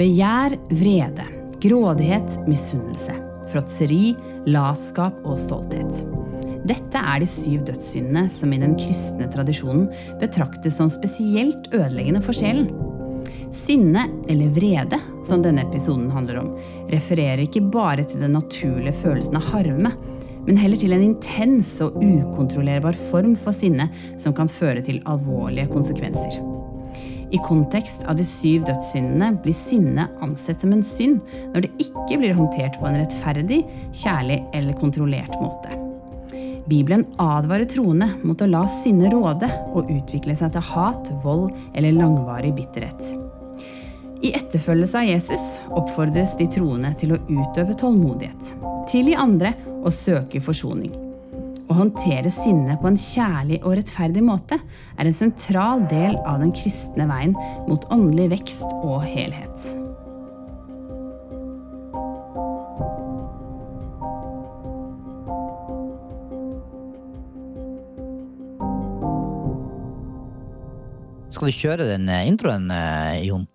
Begjær, vrede, grådighet, misunnelse, fråtseri, latskap og stolthet. Dette er de syv dødssyndene som i den kristne tradisjonen betraktes som spesielt ødeleggende for sjelen. Sinne, eller vrede, som denne episoden handler om, refererer ikke bare til den naturlige følelsen av harme, men heller til en intens og ukontrollerbar form for sinne som kan føre til alvorlige konsekvenser. I kontekst av de syv dødssyndene blir sinne ansett som en synd når det ikke blir håndtert på en rettferdig, kjærlig eller kontrollert måte. Bibelen advarer troende mot å la sinne råde og utvikle seg til hat, vold eller langvarig bitterhet. I etterfølgelse av Jesus oppfordres de troende til å utøve tålmodighet, tilgi andre og søke forsoning. Å håndtere sinne på en kjærlig og rettferdig måte er en sentral del av den kristne veien mot åndelig vekst og helhet. Skal du kjøre den eh, introen, eh, Jon?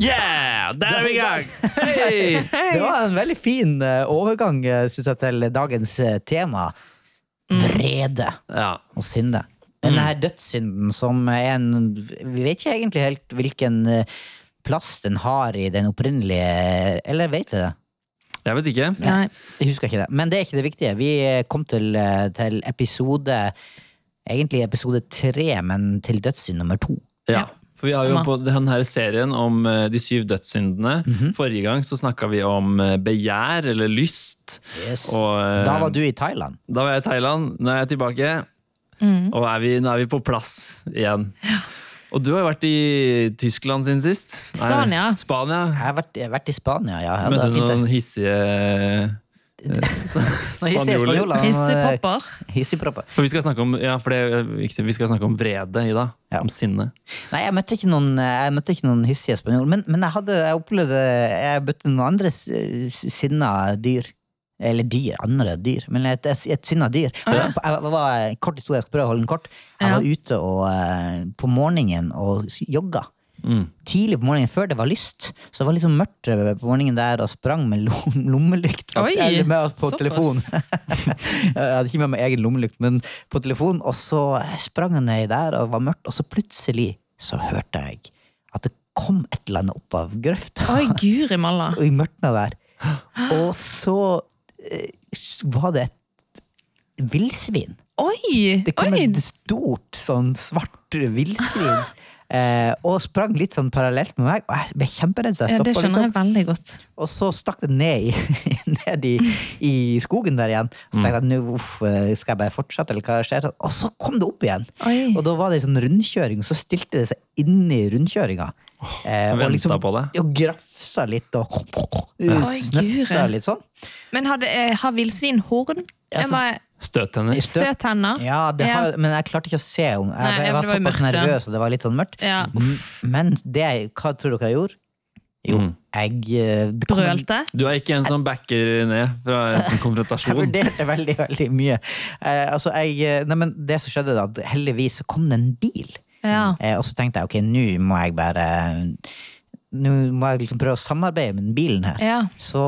Yeah! Der er vi i gang! Hey. Det var en veldig fin eh, overgang eh, synes jeg, til dagens eh, tema. Vrede Ja. og sinne. Denne her dødssynden som er en Vi vet ikke egentlig helt hvilken plass den har i den opprinnelige Eller vet vi det? Jeg vet ikke. Nei. Jeg husker ikke det. Men det er ikke det viktige. Vi kom til, til episode Egentlig episode tre, men til dødssynd nummer to. Ja. For vi har jo på denne serien om eh, de syv dødssyndene. Forrige gang så snakka vi om eh, begjær, eller lyst. Yes. Og, eh, Da var du i Thailand. da var jeg i Thailand, nå er jeg tilbake. Og er vi, nå er vi på plass igjen. Og du har jo vært i Tyskland siden sist. Nei, Spania. Spania. Jeg har vært, jeg har vært i Spania, ja. ja Møtte du noen hissige spanjoler. Hissepopper. Hissigpropper. For vi skal snakke om ja, for det er viktig, vi skal snakke om vrede i dag. Ja. Om sinne. Nei, jeg møtte ikke noen, jeg møtte ikke noen hissige spanjoler, men, men jeg, hadde, jeg opplevde Jeg møtte noen andre sinna dyr. Eller dyr, andre dyr, men et, et, sinna dyr. Jeg, jeg var, kort historie, jeg skal prøve å holde den kort. Jeg var ute og, eh, på morgenen og jogga. Mm. Tidlig på morgenen, før det var lyst. Så det var litt sånn mørkt på morgenen der, og sprang med lommelykt. Oi, Eller med på såpass. telefon. jeg hadde ikke med meg egen lommelykt, men på telefon. Og så sprang jeg ned der, og det var mørkt, og så plutselig så hørte jeg at det kom et eller annet opp av grøfta. Oi, guri malla. Og i mørkna der. Og så eh, var det et villsvin. Oi! Det kom Oi! et stort, sånn svart villsvin. Eh, og sprang litt sånn parallelt med meg, og jeg ble kjemperedd. Så jeg Ja, det skjønner liksom. jeg veldig godt. Og så stakk det ned i, ned i, i skogen der igjen. Så tenkte jeg nå uff, skal jeg bare fortsette, eller hva skjer? Og så kom det opp igjen! Oi. Og da var det en sånn rundkjøring, så stilte det seg inni rundkjøringa. Eh, ventet på det. Og grafsa litt og Oi, snøfta litt sånn. Men hadde, eh, har villsvin horn? Ja, Jeg var Støttenner. Støttenner? Ja, det Ja. men jeg klarte ikke å se henne. Jeg, jeg, jeg var såpass mørkt, nervøs, og det var litt sånn mørkt. Ja. Men det, hva tror dere jeg gjorde? Jo, Mm. jeg eh, Brølte? Du er ikke en som backer ned fra en konfrontasjon? Jeg vurderte veldig, veldig mye. Eh, altså, jeg, eh, nei, men det som skjedde da, at heldigvis så kom det en bil. Ja. Eh, og så tenkte jeg ok, nå må jeg bare Nå må jeg liksom prøve å samarbeide med den bilen her. Ja. Så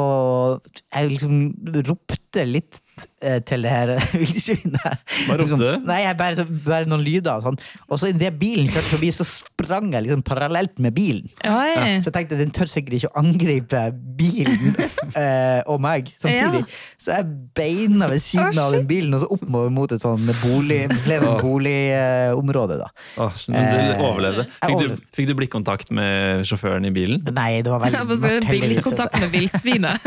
jeg liksom ropte litt eh, til det her villsvinet. Hva ropte liksom, du? Nei, jeg bare, så- bare noen lyder. og Sånn. Og så idet bilen kjørte forbi, så sprang jeg liksom parallelt med bilen. Oi. Så jeg tenkte den tør sikkert ikke å angripe bilen eh, og meg samtidig. Så jeg beina ved siden oh, av den bilen og så oppover mot et sånn bolig, flere oh. boligområde. da. Åh, men du Eh, overlevde. Fikk du, fikk du blikkontakt med sjåføren i bilen? Nei, det var veldig mørkt, Blikkontakt med villsvinet.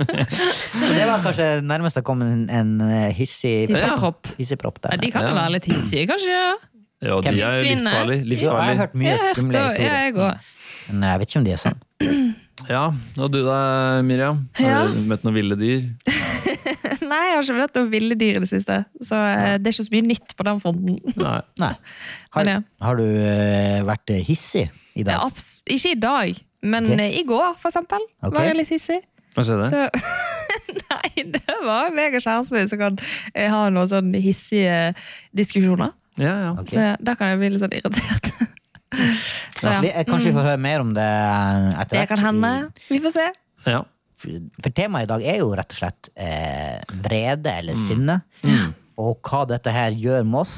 Det var kanskje nærmest har kommet en, en eh, hissig Hissepropp. hissigpropp Ja, de kan jo Ja. være litt hissige, kanskje? Ja, Ja, de er livsfarlige. livsfarlig. Jo, jeg har hørt mye jeg har hørt skumle historier, jeg men jeg vet ikke om de er sånn. Ja, og du da, Miriam? Har Ja. du møtt noen ville dyr? Nei, jeg har ikke møtt noen ville dyr i det siste. Så eh, det er ikke så mye nytt på den fronten. Nei. Nei. Har, ja. har du eh, vært hissig i dag? ikke i dag, men Ok. eh, i går, for eksempel, okay. var jeg litt hissig. Hva skjedde? Så, nei, det var meg og kjæresten min som kan eh, ha noen sånn hissige diskusjoner. Ja, ja. Okay. Så da kan jeg bli litt sånn irritert. Så ja, Vi, eh, kanskje vi får høre mer om det etter det kan hende. Vi får se. Ja. For, for temaet i dag er jo rett og slett eh, vrede eller sinne. Og hva dette her gjør med oss.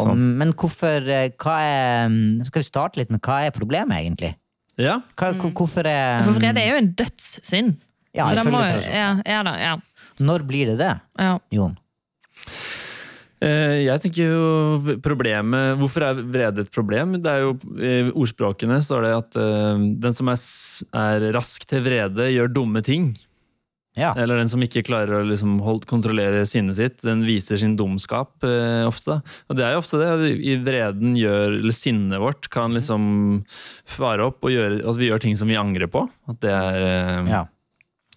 Og, men hvorfor eh, hva er, Skal vi starte litt med hva er problemet, egentlig? ja. Hva, Hvorfor er For vrede er jo en dødssynd. Ja, Så de må, ja, ja, da, ja, Når blir det det, ja. Jon? Eh, Jeg tenker jo problemet Hvorfor er vrede et problem? Det er jo I ordspråkene står det at eh, den som er, er rask til vrede, gjør dumme ting. Ja. Eller den som ikke klarer å liksom hold, kontrollere sinnet sitt, den viser sin dumskap eh, ofte. Og det er jo ofte det. I vreden gjør, eller sinnet vårt kan liksom fare opp og gjøre at vi gjør ting som vi angrer på. At det er eh, ja.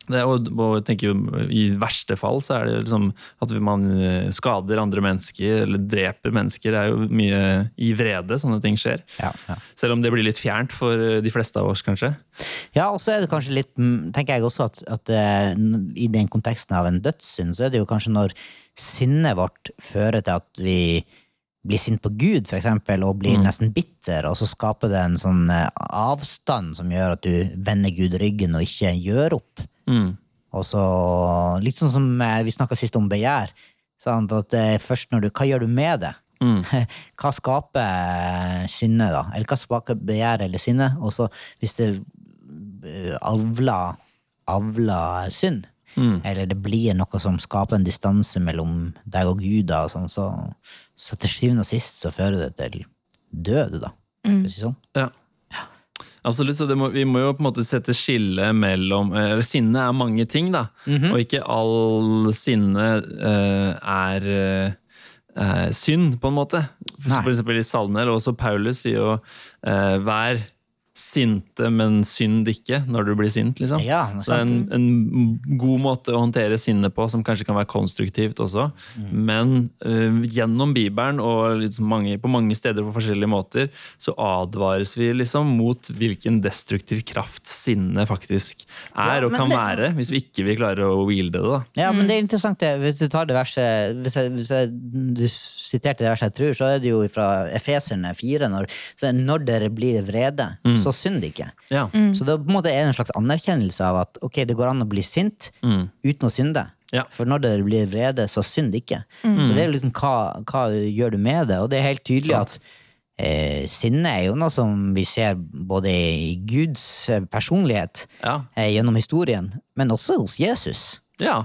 Det, og, og jeg tenker jo, I verste fall så er det liksom at man eh, skader andre mennesker eller dreper mennesker. Det er jo mye i vrede sånne ting skjer. Ja, ja. Selv om det blir litt fjernt for eh, de fleste av oss, kanskje. Ja, og så er det kanskje litt mm, tenker jeg også at, at eh, i den konteksten av en dødssynd, så er det jo kanskje når sinnet vårt fører til at vi blir sint på Gud, for eksempel, og blir nesten bitter, og så skaper det en sånn avstand som gjør at du vender Gud ryggen og ikke gjør opp. Mm. Og så, litt sånn som eh, vi snakka sist om begjær, sant? at eh, først når du, hva gjør du med det? Mm. Hva skaper sinne, da? Eller hva skaper begjær eller sinne? Og så hvis det eh, avler, avler synd, Mm. eller det blir noe som skaper en distanse mellom deg og Gud, da, og sånn, så, så til syvende og sist så fører det til død, da. For å si sånn. Ja. Absolutt, så det må, Vi må jo på en måte sette skille mellom eh, eller Sinne er mange ting, da. Og ikke all sinne eh, er eh, synd, på en måte. For, for eksempel i Salmene, eller også Paulus sier jo eh, 'vær sinte, men synd ikke' når du blir sint. liksom. Ja, det Så det er en, en god måte å håndtere sinne på, som kanskje kan være konstruktivt også. Men uh, gjennom Bibelen og liksom mange, på mange steder på forskjellige måter, så advares vi liksom mot hvilken destruktiv kraft sinne faktisk er Ja, og kan det- være, hvis vi ikke vil klare å wielde det. da. Ja, men det er interessant det. Hvis du tar det verset hvis jeg, hvis jeg, Du siterte det verset jeg tror, så er det jo fra Efeserne 4. Når, når dere blir vrede, så synd ikke. Ja. Så det er på en måte en slags anerkjennelse av at ok, det går an å bli sint uten å synde. Ja. For når dere blir vrede, så synd ikke. Så det er liksom hva, hva gjør du med det? Og det er helt tydelig Sant. at eh, sinne er jo noe som vi ser både i Guds eh, personlighet Ja. eh, gjennom historien, men også hos Jesus ja.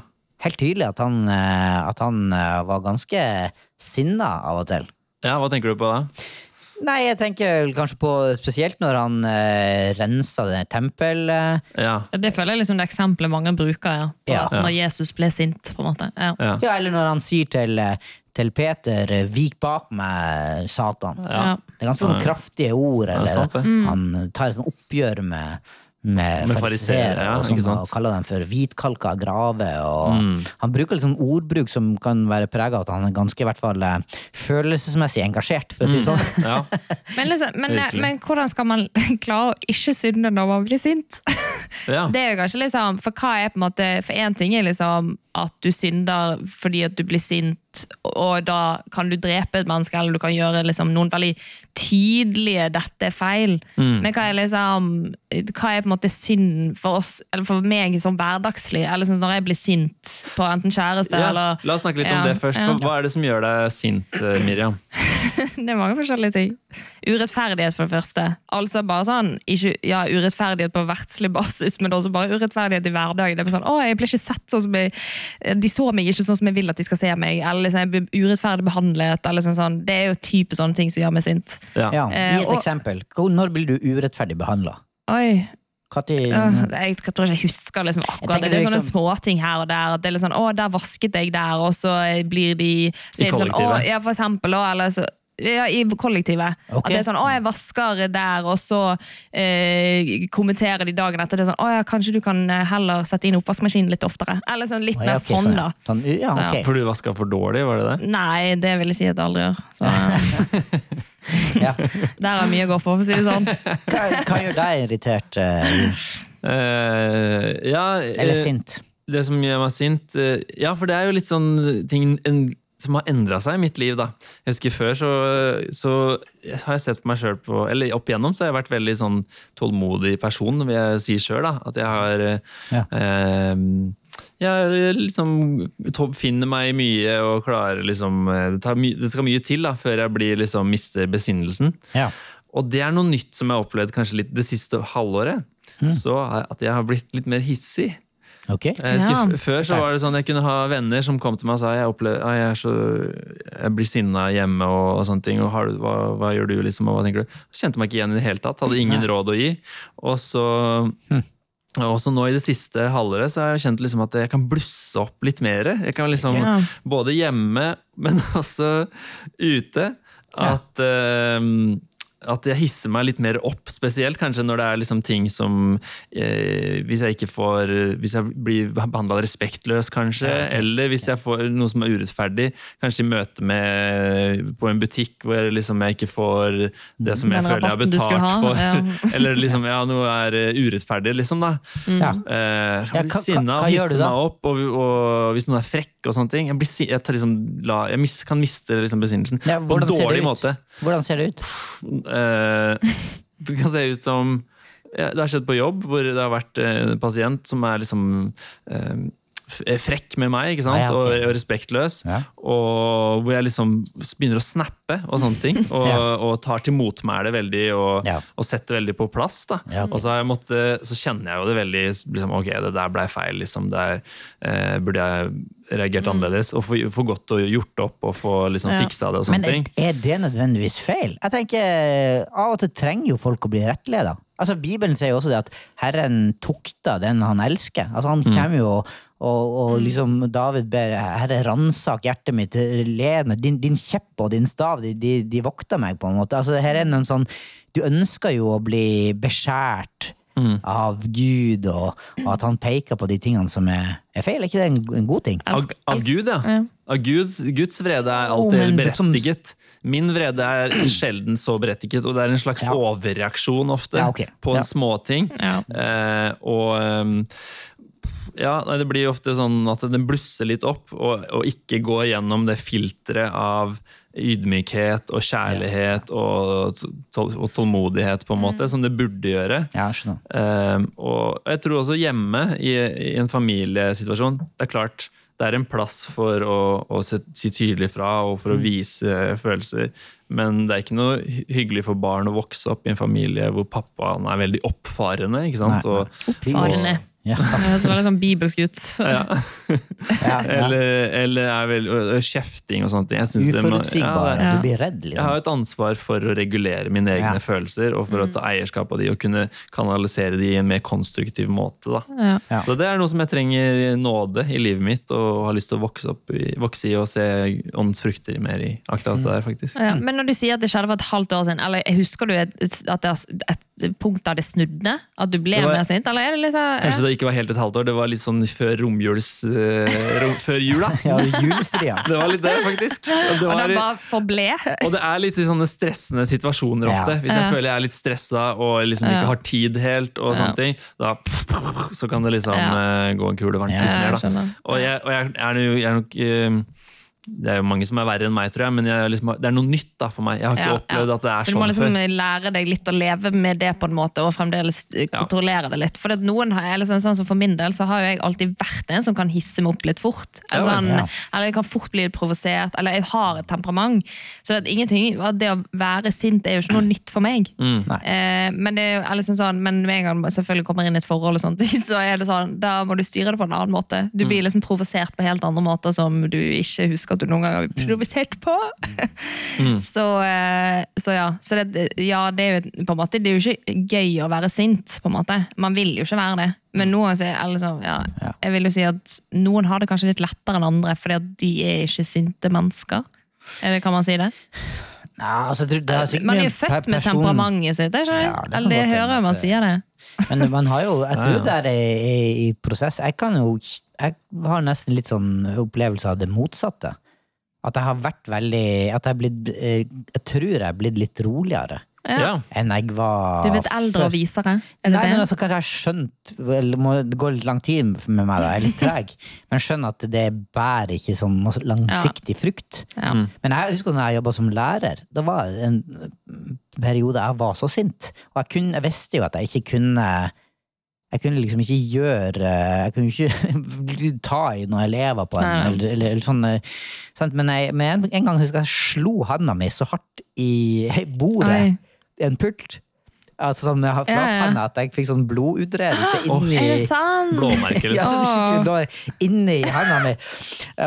helt tydelig at han, eh, at han eh, var ganske sinna av og til. Ja, Hva tenker du på da? Nei, jeg tenker kanskje på spesielt når han eh, rensa det tempel... Eh, Ja. Det føler jeg liksom det eksempelet mange bruker, ja. På Ja. Når Jesus ble sint, på en måte. Ja. Ja. ja, eller når han sier til, eh, til Peter eh, 'vik bak meg, Satan'. Ja. Det er ganske sånn kraftige ord. Ja, Eller, sant det. Han tar et sånn oppgjør med med, Med fariseere fariseere, ja, og, og kaller dem for hvitkalka graver. Mm. Han bruker liksom ordbruk som kan være prega av at han er ganske i hvert fall eh, følelsesmessig engasjert. For å si det sånn. Ja. Men, liksom, men, men hvordan skal man klare å ikke synde når man blir sint? ja. Det er jo kanskje liksom, For hva er på en måte For én ting er liksom at du synder fordi at du blir sint, og da kan du drepe et menneske, eller du kan gjøre liksom noen veldig tydelige 'dette er feil'. Mm. Men hva er liksom Hva er på en måte synd for oss, eller for meg som hverdagslig? Eller sånn når jeg blir sint på enten kjæreste Ja. eller La oss snakke litt Ja, om det først. ja. Hva er det som gjør deg sint, eh, Miriam? Det er mange forskjellige ting. Urettferdighet, for det første. Altså bare sånn, ikke, ja, Urettferdighet på verdslig basis, men også bare urettferdighet i hverdagen. Det er sånn, å, jeg ble ikke sett sånn som jeg, De så meg ikke sånn som jeg vil at de skal se meg. Eller liksom, jeg blir urettferdig behandlet. Eller sånn, sånn. Det er jo type sånne ting som gjør meg sint. Ja. Ja, Eh, Gi et og- eksempel. Når blir du urettferdig behandla? Øh, jeg tror ikke jeg husker liksom akkurat Jeg det. Er sånne liksom- småting her og der. Det er litt sånn, å, der vasket jeg der, og så blir de så I kollektivet. sånn, å. Ja, for eksempel. Eller så, ja, I kollektivet. Okay. At det er sånn, å, jeg vasker der, og så eh, kommenterer de dagen etter. Det er sånn, å ja, kanskje du kan eh, heller sette inn oppvaskmaskinen litt oftere. Eller sånn litt mer ja, ok, sånn, da. Sånn, ja, Så, ja. For du vasker for dårlig, var det det? Nei, det vil jeg si at jeg aldri gjør. Så Ja. der er mye å gå på, for å si det sånn. Hva, hva gjør deg irritert? Uh, uh, ja, Eller sint? Det som gjør meg sint Uh, Ja, for det er jo litt sånn ting en, som har endra seg i mitt liv. da. Jeg husker Før så, så har jeg sett på meg sjøl på Eller opp igjennom så har jeg vært veldig sånn tålmodig person, vil jeg si sjøl. At jeg har Ja. eh, jeg liksom finner meg mye og klarer liksom Det, tar my, det skal mye til da, før jeg blir liksom mister besinnelsen. Ja. Og det er noe nytt som jeg har opplevd kanskje litt det siste halvåret. Så at jeg har blitt litt mer hissig. Ok. Jeg husker, Ja. Før så var det sånn jeg kunne ha venner som kom til meg og sa jeg, opplever, «Ah, jeg, er så, jeg blir sinna hjemme og, og sånne ting. Og har du, hva, hva gjør du, liksom, og hva tenker du? Så kjente meg ikke igjen i det hele tatt. Hadde ingen råd å gi. Og så hm. også nå i det siste halvåret så har jeg kjent liksom at jeg kan blusse opp litt mer. Jeg kan liksom, Ja. Både hjemme, men også ute. At, eh, at jeg hisser meg litt mer opp, spesielt kanskje når det er liksom ting som eh, Hvis jeg ikke får Hvis jeg blir behandla respektløst, kanskje, eller hvis jeg får noe som er urettferdig, kanskje i møte med på en butikk hvor jeg liksom jeg ikke får det som jeg Den føler jeg har betalt ha, for. ja. eller liksom, ja, noe er eh, urettferdig, liksom, da. Ja. Eh, jeg blir hva- sinna hva- og gjør du hisser da? meg opp, og, og hvis noen er frekk og sånne ting Jeg, blir, jeg, tar liksom, la, jeg mis, kan miste liksom besinnelsen Ja, på en dårlig måte. Hvordan ser det ut? Uh, det kan se ut som Det har skjedd på jobb, hvor det har vært eh, en pasient som er liksom eh, frekk med meg ikke sant? Ah, ja, ok. og, og respektløs. Ja. Og hvor jeg liksom begynner å snappe og sånne ting. Og, Ja. og tar til motmæle veldig og, Ja. og setter veldig på plass. Da. Ja, ok. Og så, har jeg måttet, så kjenner jeg jo det veldig liksom, Ok, det der blei feil. Liksom, der eh, burde jeg reagert annerledes. Og få få godt og gjort opp og få liksom, fiksa det og sånne Men er, ting. er det nødvendigvis feil? Jeg tenker, Av og til trenger jo folk å bli rettleda. Altså, Bibelen sier jo også det at Herren tukter den han elsker. Altså, han kommer jo og, og, og liksom David ber Herre, ransak hjertet mitt, led meg. Din, din kjepp og din stav, de, de, de vokter meg, på en måte. Altså, her er en sånn Du ønsker jo å bli beskjært av Gud, og, og at han peker på de tingene som er, er feil. Er ikke det en, en god ting? Av, av Gud, ja. Av Guds, Guds vrede er alltid oh, berettiget. Min vrede er sjelden så berettiget, og det er en slags Ja. overreaksjon ofte Ja, okay. på Ja. en småting. Ja. Eh, og ehm, ja, det blir ofte sånn at den blusser litt opp, og, og ikke går gjennom det filteret av ydmykhet og kjærlighet og, og tålmodighet, på en måte, som det burde gjøre. Ja, jeg skjønner. Um, og jeg tror også hjemme, i, i en familiesituasjon, det er klart det er en plass for å, å se, si tydelig fra og for å vise følelser. Men det er ikke noe hyggelig for barn å vokse opp i en familie hvor pappaen er veldig oppfarende. ikke sant? Nei, nei. Og, Oppfarende. Ja. Det er veldig sånn bibelsk ut. ja, eller, eller er vel kjefting og sånne ting. Jeg synes Uforutsigbare. ja, Du blir redd, Jeg har liksom. et ansvar for å regulere mine egne Ja. følelser og for å ta eierskap av de og kunne kanalisere de i en mer konstruktiv måte. da. Ja. Ja. Så det er noe som jeg trenger nåde i livet mitt og har lyst til å vokse, opp i, vokse i og se åndens frukter mer i. Akkurat det der, faktisk. Ja, men når du sier at det skjedde for et halvt år siden, eller husker du at det er et punkt der det snudde? At du ble var- mer sint? Eller er det liksom Kanskje det ikke var helt et halvt år, det var litt sånn før romjuls... Uh, rom, før jula. Ja, julestria. Det var litt det, faktisk. Og det, Og var, det bare forble? og det er litt sånne stressende situasjoner ofte. Ja. Hvis jeg Ja. føler jeg er litt stressa og liksom ikke har tid helt, og Ja. sånne ting, da så kan det liksom Ja. eh, gå en kule varmt Ja, da. Og jeg, og jeg, er, jo- jeg er nok eh, Det er jo mange som er verre enn meg, tror jeg, men jeg, er liksom, det er noe nytt da for meg. Jeg har ikke Ja, opplevd ja. at det er sånn før. Så du må sånn liksom før. lære deg litt å leve med det på en måte, og fremdeles kontrollere kontrollere det litt. For at noen har, liksom, sånn, som For min del så har jo jeg alltid vært en som kan hisse meg opp litt fort. Altså, ja. Eller jeg kan fort bli provosert, eller jeg har et temperament. Så det, ingenting, at det å være sint er jo ikke noe nytt for meg. Mm. Eh, men det er jo eller sånn, men med en gang man selvfølgelig kommer inn i et forhold, og sånt, så er det sånn, da må du styre det på en annen måte. Du Mm. blir liksom provosert på helt andre måter som du ikke husker at du noen gang har blitt provosert på. Så, eh, så ja, så det, ja, det er jo på en måte Det er jo ikke gøy å være sint, på en måte. Man vil jo ikke være det. Men noen liksom, ja, Ja. jeg vil jo si at noen har det kanskje litt lettere enn andre, fordi at de er ikke sinte mennesker. Eller kan man si det? Nei, altså, det er Man er jo født person... med temperamentet sitt, ikke? Ja, det eller det hører jeg man sier det. Men man har jo, jeg tror Ja, ja. det er i prosess. Jeg kan jo Jeg har nesten litt sånn opplevelse av det motsatte. At jeg har vært veldig At jeg er blitt eh, Jeg tror jeg er blitt litt roligere. Ja. enn jeg var Du vet eldre og visere? Er det Nei, men det? altså, kanskje jeg har skjønt Det går litt lang tid med meg, da. Jeg er litt treg. Men skjønner at det bærer ikke sånn langsiktig frukt. Ja. Men jeg husker når jeg jobba som lærer. Da var en periode jeg var så sint. Og jeg, kunne, jeg visste jo at jeg ikke kunne jeg kunne liksom ikke gjøre Jeg kunne ikke ta i noen elever på en eller, eller, eller sånn eh, sant? Men, jeg, men en, en gang husker jeg slo handa mi så hardt i bordet Oi. i en pult. Altså sånn, Ja, ja. flathanda at jeg fikk sånn blodutredelse inni det? Blåmerker, ja, liksom. så Åh. skikkelig inni handa mi.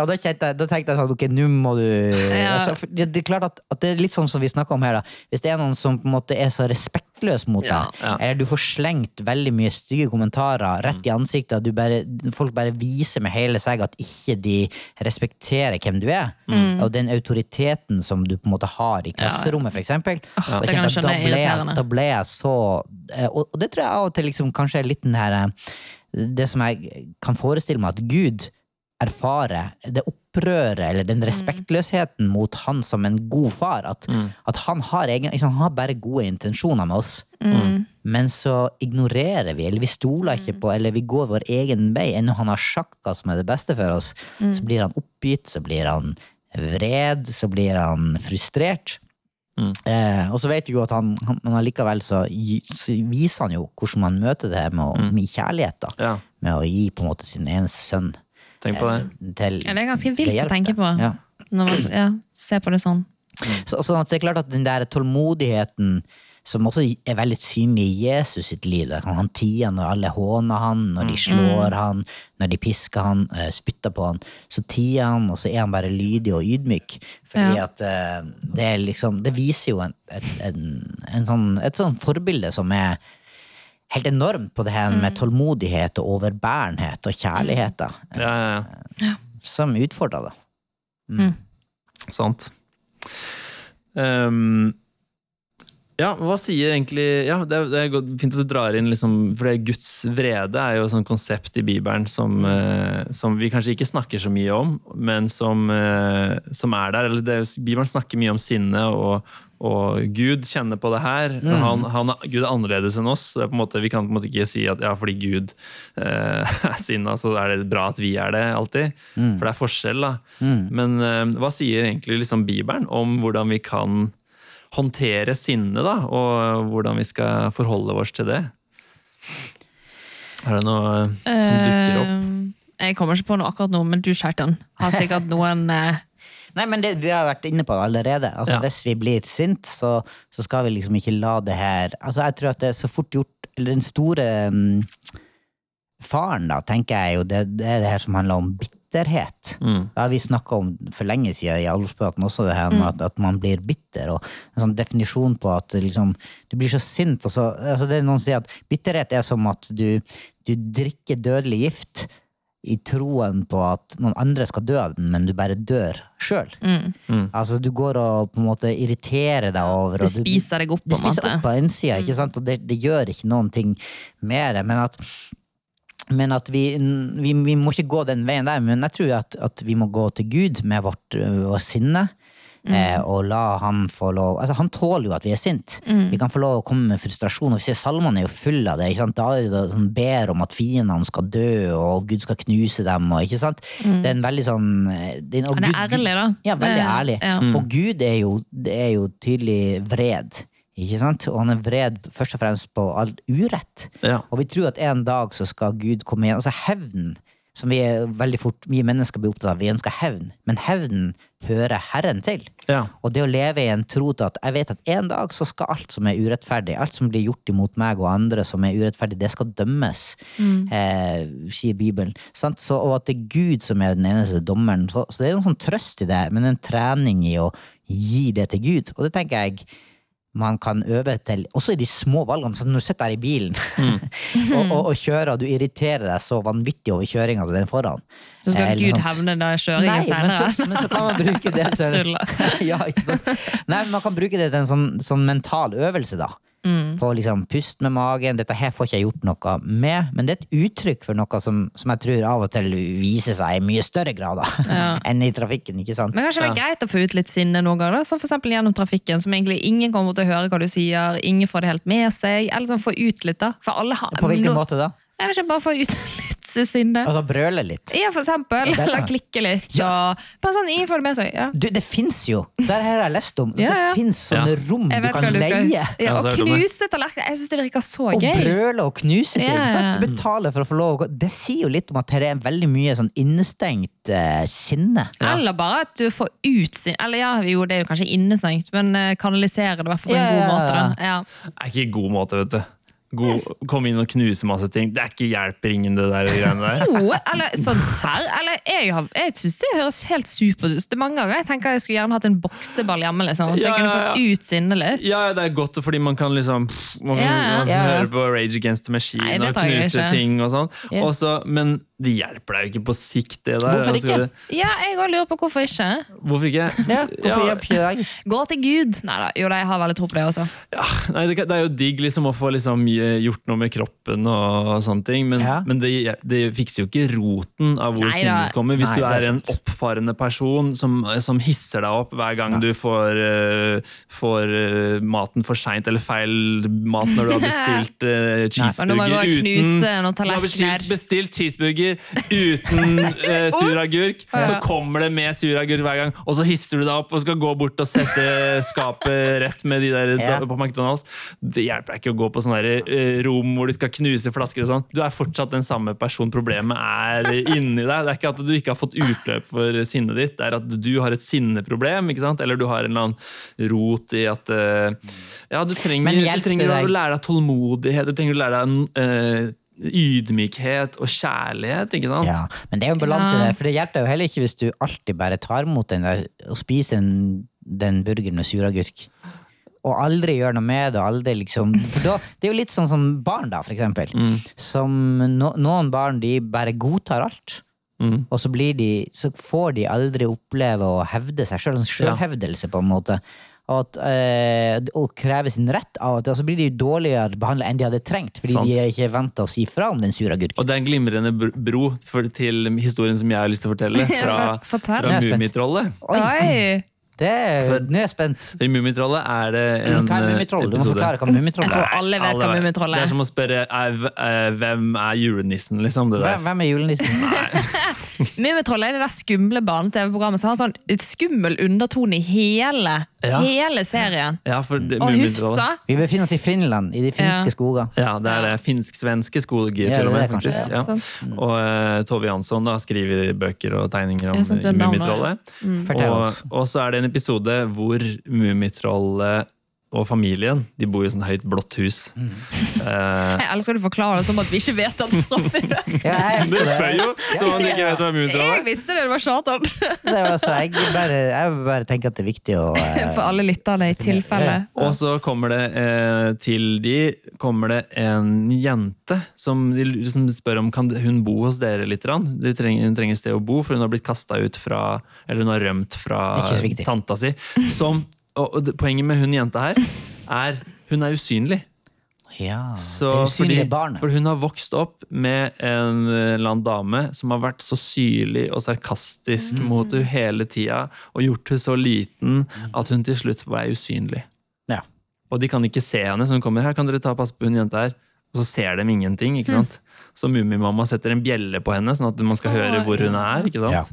Og da, kjente jeg, da tenkte jeg sånn, ok, nå må du Ja. altså, det, det er klart at, at det er litt sånn som vi snakker om her, da. Hvis det er noen som på en måte er så respektløs mot deg, Ja. eller du får slengt veldig mye stygge kommentarer rett i ansiktet, du bare, folk bare viser med hele seg at ikke de respekterer hvem du er, Mm. og den autoriteten som du på en måte har i klasserommet, for eksempel, da, jeg jeg, da, er ble jeg, da ble jeg så eh, Og og det tror jeg av og til liksom, kanskje er litt den her eh, Det som jeg kan forestille meg at Gud erfarer, det opprøret eller den respektløsheten mot han som en god far. At, at han, har egen, liksom, han har bare gode intensjoner med oss. Men så ignorerer vi, eller vi stoler ikke på, eller vi går vår egen vei. Ennå han har sagt hva som er det beste for oss, så blir han oppgitt, så blir han vred, så blir han frustrert. Eh, og så vet du jo at han, han men allikevel så, så viser han jo hvordan man møter det her med, med kjærlighet. da Ja, Med å gi på en måte sin eneste sønn tenk på det. til Ja, det er ganske vilt å tenke på. Ja. Når man ja, ser på det sånn. Så, sånn at det er klart at den der tålmodigheten som også er veldig synlig i Jesus sitt liv. Han tier når alle håner han, når de slår han, når de pisker han, eh, spytter på han. Så tier han, og så er han bare lydig og ydmyk. Fordi Ja. at eh, det er liksom Det viser jo en, et, en, en sånn, et sånn forbilde som er helt enormt på det her med tålmodighet og overbærenhet og kjærlighet. da. Ja, ja, ja. Som utfordrer, da. Sant. Ehm, ja, hva sier egentlig Ja, det er, det er fint at du drar inn liksom For det Guds vrede er jo et sånt konsept i Bibelen som, eh, som vi kanskje ikke snakker så mye om, men som, eh, som er der. Eller det, Bibelen snakker mye om sinne, og, og Gud kjenner på det her. Han, han, er- Gud er annerledes enn oss. Måte, vi kan på en måte ikke si at ja, fordi Gud eh, er sinna, så er det bra at vi er det alltid. For det er forskjell, da. Men eh, hva sier egentlig liksom Bibelen om hvordan vi kan håndtere sinne, da, og hvordan vi skal forholde oss til det? Er det noe som dukker opp? Eh, Jeg kommer ikke på noe akkurat nå, men du, Kjartan, har sikkert noen eh, Nei, men det, Vi har vært inne på det allerede. Altså, Ja. Hvis vi blir sint, så, så skal vi liksom ikke la det her Altså, Jeg tror at det er så fort gjort Eller den store um, faren, da, tenker jeg jo, det, det er det her som handler om bitterhet. Mm. Det har vi snakka om for lenge siden i Alvorspraten også, det her med at, at man blir bitter. Og en sånn definisjon på at liksom, du blir så sint. Og så, altså det er Noen sier at bitterhet er som at du, du drikker dødelig gift i troen på at noen andre skal dø av den, men du bare dør sjøl. Altså, du går og på en måte irriterer deg over Det du- spiser deg opp, på en spiser måte. opp på innsida, ikke sant? og det, det gjør ikke noen ting med det. Men at, men at vi, vi, vi må ikke gå den veien der, men jeg tror at, at vi må gå til Gud med vårt, øh, vårt sinne. Eh, og la han få lov altså Han tåler jo at vi er sint. Vi kan få lov å komme med frustrasjon. Og vi ser Salmene er jo fulle av det. Ikke sant? Da er det sånn, ber om at fiendene skal dø, og Gud skal knuse dem. Og, ikke sant? Det er en veldig sånn eh, det, og Han er Gud- ærlig, da. ja, veldig Det- ærlig. ja. Og Gud er jo, det er jo tydelig vred. Ikke sant? Og han er vred først og fremst på all urett. Ja. Og vi tror at en dag så skal Gud komme igjen. Altså hevn, som vi er veldig fort, vi mennesker blir opptatt av, vi ønsker hevn. Men hevnen hører Herren til. Ja. Og det å leve i en tro til at jeg vet at en dag så skal alt som er urettferdig, alt som blir gjort imot meg og andre som er urettferdig, det skal dømmes, eh, sier Bibelen. Sant? Så, og at det er Gud som er den eneste dommeren. Så, så det er noen sånn trøst i det, men en trening i å gi det til Gud. Og det tenker jeg man kan øve til, også i de små valgene. Så når du sitter her i bilen og, og, og kjører, og du irriterer deg så vanvittig over kjøringa til den foran. Så skal Eh, Gud sånt. hevne deg kjøringa kjøringen men så, men så kan man bruke det som ja, ikke sant? Nei, Man kan bruke det til en sånn, sånn mental øvelse, da. Få liksom pust med magen. Dette her får ikke jeg gjort noe med, men det er et uttrykk for noe som, som jeg tror av og til viser seg i mye større grad da, enn i trafikken. ikke sant? Men kanskje det er greit å få ut litt sinne noen ganger. Som for eksempel gjennom trafikken, som egentlig ingen kommer til å høre hva du sier, ingen får det helt med seg, eller sånn få ut litt, da. Har På hvilken nå- måte da? Jeg vil ikke bare få ut litt sinne. Altså brøle litt. Ja, for eksempel. Ja, er Eller klikke litt. Og bare sånn, ingen får det med seg. Ja. Du, det fins jo! Det her har jeg lest om. Ja, ja. Det fins sånne rom du kan du leie. Ja, Ja, og så knuse tallerkener. Jeg syns det virker så Og gøy. brøle og knuse ting. Ja, ja, ja. sant? Du betaler for å få lov å gå. Det sier jo litt om at her er veldig mye sånn innestengt uh, sinne. Eller bare at du får ut sin Eller ja, jo, det er jo kanskje innestengt, men eh, kanalisere det i hvert fall på en Ja, god måte. ja. Da. Ja. Det er ikke en god måte, vet du. God, kom inn og knuse masse ting. Det er ikke hjelper ingen, det der greiene der. Jo, eller sånn serr. Eller jeg, har- jeg syns det høres helt supert ut. Mange ganger jeg tenker jeg skulle gjerne hatt en bokseball hjemme, liksom, så Ja, jeg kunne ja, fått ut sinnet litt. Ja, det er godt fordi man kan liksom Man kan Ja, ja. høre på Rage Against the Machine Nei, og knuse ting og sånn. Ja. Men det hjelper deg jo ikke på sikt, det der. Hvorfor Altså, ikke? Ja, jeg òg lurer på hvorfor ikke. Hvorfor ikke? Ja, hvorfor Ja. ikke deg? Gå til Gud! Nei da, jo jeg har veldig tro på det også. Ja, nei, det, det er jo digg liksom å få liksom gjort noe med kroppen og sånne ting, men, Ja. men det, det fikser jo ikke roten av hvor sinnet kommer. Hvis Nei, du er er en oppfarende person som, som hisser deg opp hver gang du får, uh, får uh, maten for seint eller feil mat når du har bestilt uh, cheeseburger knuse noen du har bestilt, tallerkener. Cheeseburger uten uh, suragurk, så kommer det med suragurk hver gang, og så hisser du deg opp og skal gå bort og sette skapet rett med de der Ja. på McDonald's. Det hjelper deg ikke å gå på sånne der, eh, rom hvor du skal knuse flasker og sånn. Du er fortsatt den samme person. Problemet er inni deg. Det er ikke at du ikke har fått utløp for sinnet ditt, det er at du har et sinneproblem, ikke sant? eller du har en eller annen rot i at eh, Ja, du trenger, du trenger å lære deg tålmodighet, du trenger å lære deg eh, ydmykhet og kjærlighet, ikke sant? Ja, men det er jo en balanse Ja. der, for det hjelper jo heller ikke hvis du alltid bare tar imot den der og spiser den, den burgeren med suragurk. Og aldri gjør noe med det. Aldri liksom, for da, det er jo litt sånn som barn, da, for eksempel. Mm. Som no, noen barn de bare godtar alt. Mm. Og så, blir de, så får de aldri oppleve å hevde seg sjøl. Sjølhevdelse, på en måte. At, eh, og kreve sin rett av at og så blir de dårligere behandla enn de hadde trengt. Fordi Sant. de er ikke venta å si fra om den sure agurken. Og det er en glimrende bro for, til historien som jeg har lyst til å fortelle, fra, Fortell. fra. Mummitrollet. Oi! Det er, nå er jeg spent. I Mummitrollet er det en Hva er eh, Du må episode forklare hva Jeg tror alle vet Alle hva vet. er. Det er. som å spørre er, eh, hvem er julenissen, liksom. Det der. Hvem hvem er julenissen? Mummitroll er det der skumle barne-TV-programmet som har sånn et skummel undertone i hele, Ja. hele serien. Ja, for det- Og Mummitrollet Hufsa. Vi befinner oss i Finland, i de finske Ja. skoger. Ja, det er det. Finsk-svenske skoger, Ja, til og det med. er kanskje, faktisk. ja. Ja. Sant. Og eh, Tove Jansson da, skriver bøker og tegninger om Ja, sant, du er. Mummitrollet. Fortell Og, oss. og så er det en episode hvor Mummitrollet og familien De bor i et sånt høyt, blått hus. Mm. Uh, Jeg elsker at du forklarer det som at vi ikke vet det fra før. Ja, jeg du spør jo som om ikke vet hva Mummitrollet Jeg visste det, det var Satan. Det var så jeg, bare, jeg bare tenker at det er viktig å uh, For alle lytterne, i tilfelle. Og så kommer det uh, til de kommer det en jente som de liksom spør om kan hun bo hos dere litt. grann? De trenger, hun trenger sted å bo, for hun har blitt kasta ut fra Eller hun har rømt fra tanta si. Som, og, poenget med hun jenta her er hun er usynlig. Ja, Så, det usynlige barnet. for hun har vokst opp med en eh, eller annen dame som har vært så syrlig og sarkastisk Mm. mot henne hele tida, og gjort henne så liten at hun til slutt var usynlig. Ja. Og de kan ikke se henne, så hun kommer her, kan dere ta pass på hun jenta her? Og så ser de ingenting, ikke sant? Så Mummimamma setter en bjelle på henne, sånn at man skal høre hvor hun er. ikke sant?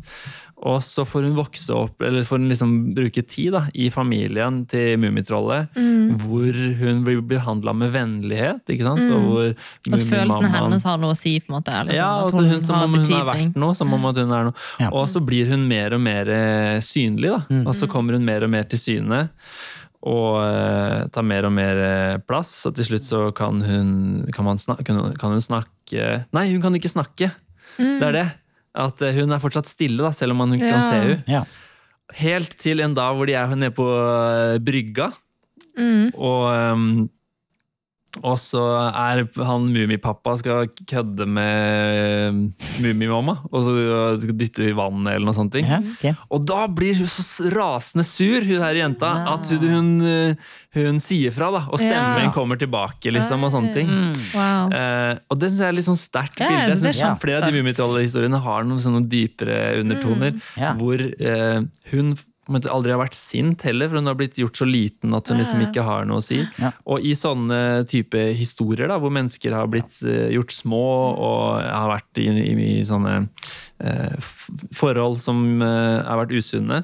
Og så får hun vokse opp, eller får hun liksom bruke tid da, i familien til Mummitrollet, hvor hun blir behandla med vennlighet, ikke sant? Og hvor At følelsene hennes har noe å si. på en måte. Liksom, ja, sånn, at at hun, hun, som har om hun har vært noe, som om at hun er noe. Ja. Og så blir hun mer og mer eh, synlig, da. Og så kommer hun mer og mer til syne. Og eh, tar mer og mer eh, plass. Og til slutt så kan hun, kan, man snakke, kan hun- snakke Nei, hun kan ikke snakke! Det er det. At eh, hun er fortsatt stille, da, selv om man ikke kan se henne. Ja. Helt til en dag hvor de er nede på eh, brygga. Mm. Og ehm, Og så er han Mummipappa skal kødde med Mummimamma, og så dytte i vannet eller noe sånt. ting. Ja, okay. Og da blir hun så rasende sur, hun her jenta, at hun, hun, hun sier fra, da. Og stemmen Ja. kommer tilbake, liksom, og sånne ting. Wow. Eh, og det syns jeg er litt sånn sterkt Ja, bilde. Jeg synes kjempesterkt. Flere av de Mummitroll-historiene har noen sånne dypere undertoner. Ja. Hvor eh, hun på en måte aldri har vært sint heller, for hun har blitt gjort så liten at hun liksom ikke har noe å si. Ja. Og i sånne type historier, da, hvor mennesker har blitt eh, gjort små og har vært i, i, i sånne forhold som eh, har vært usunne,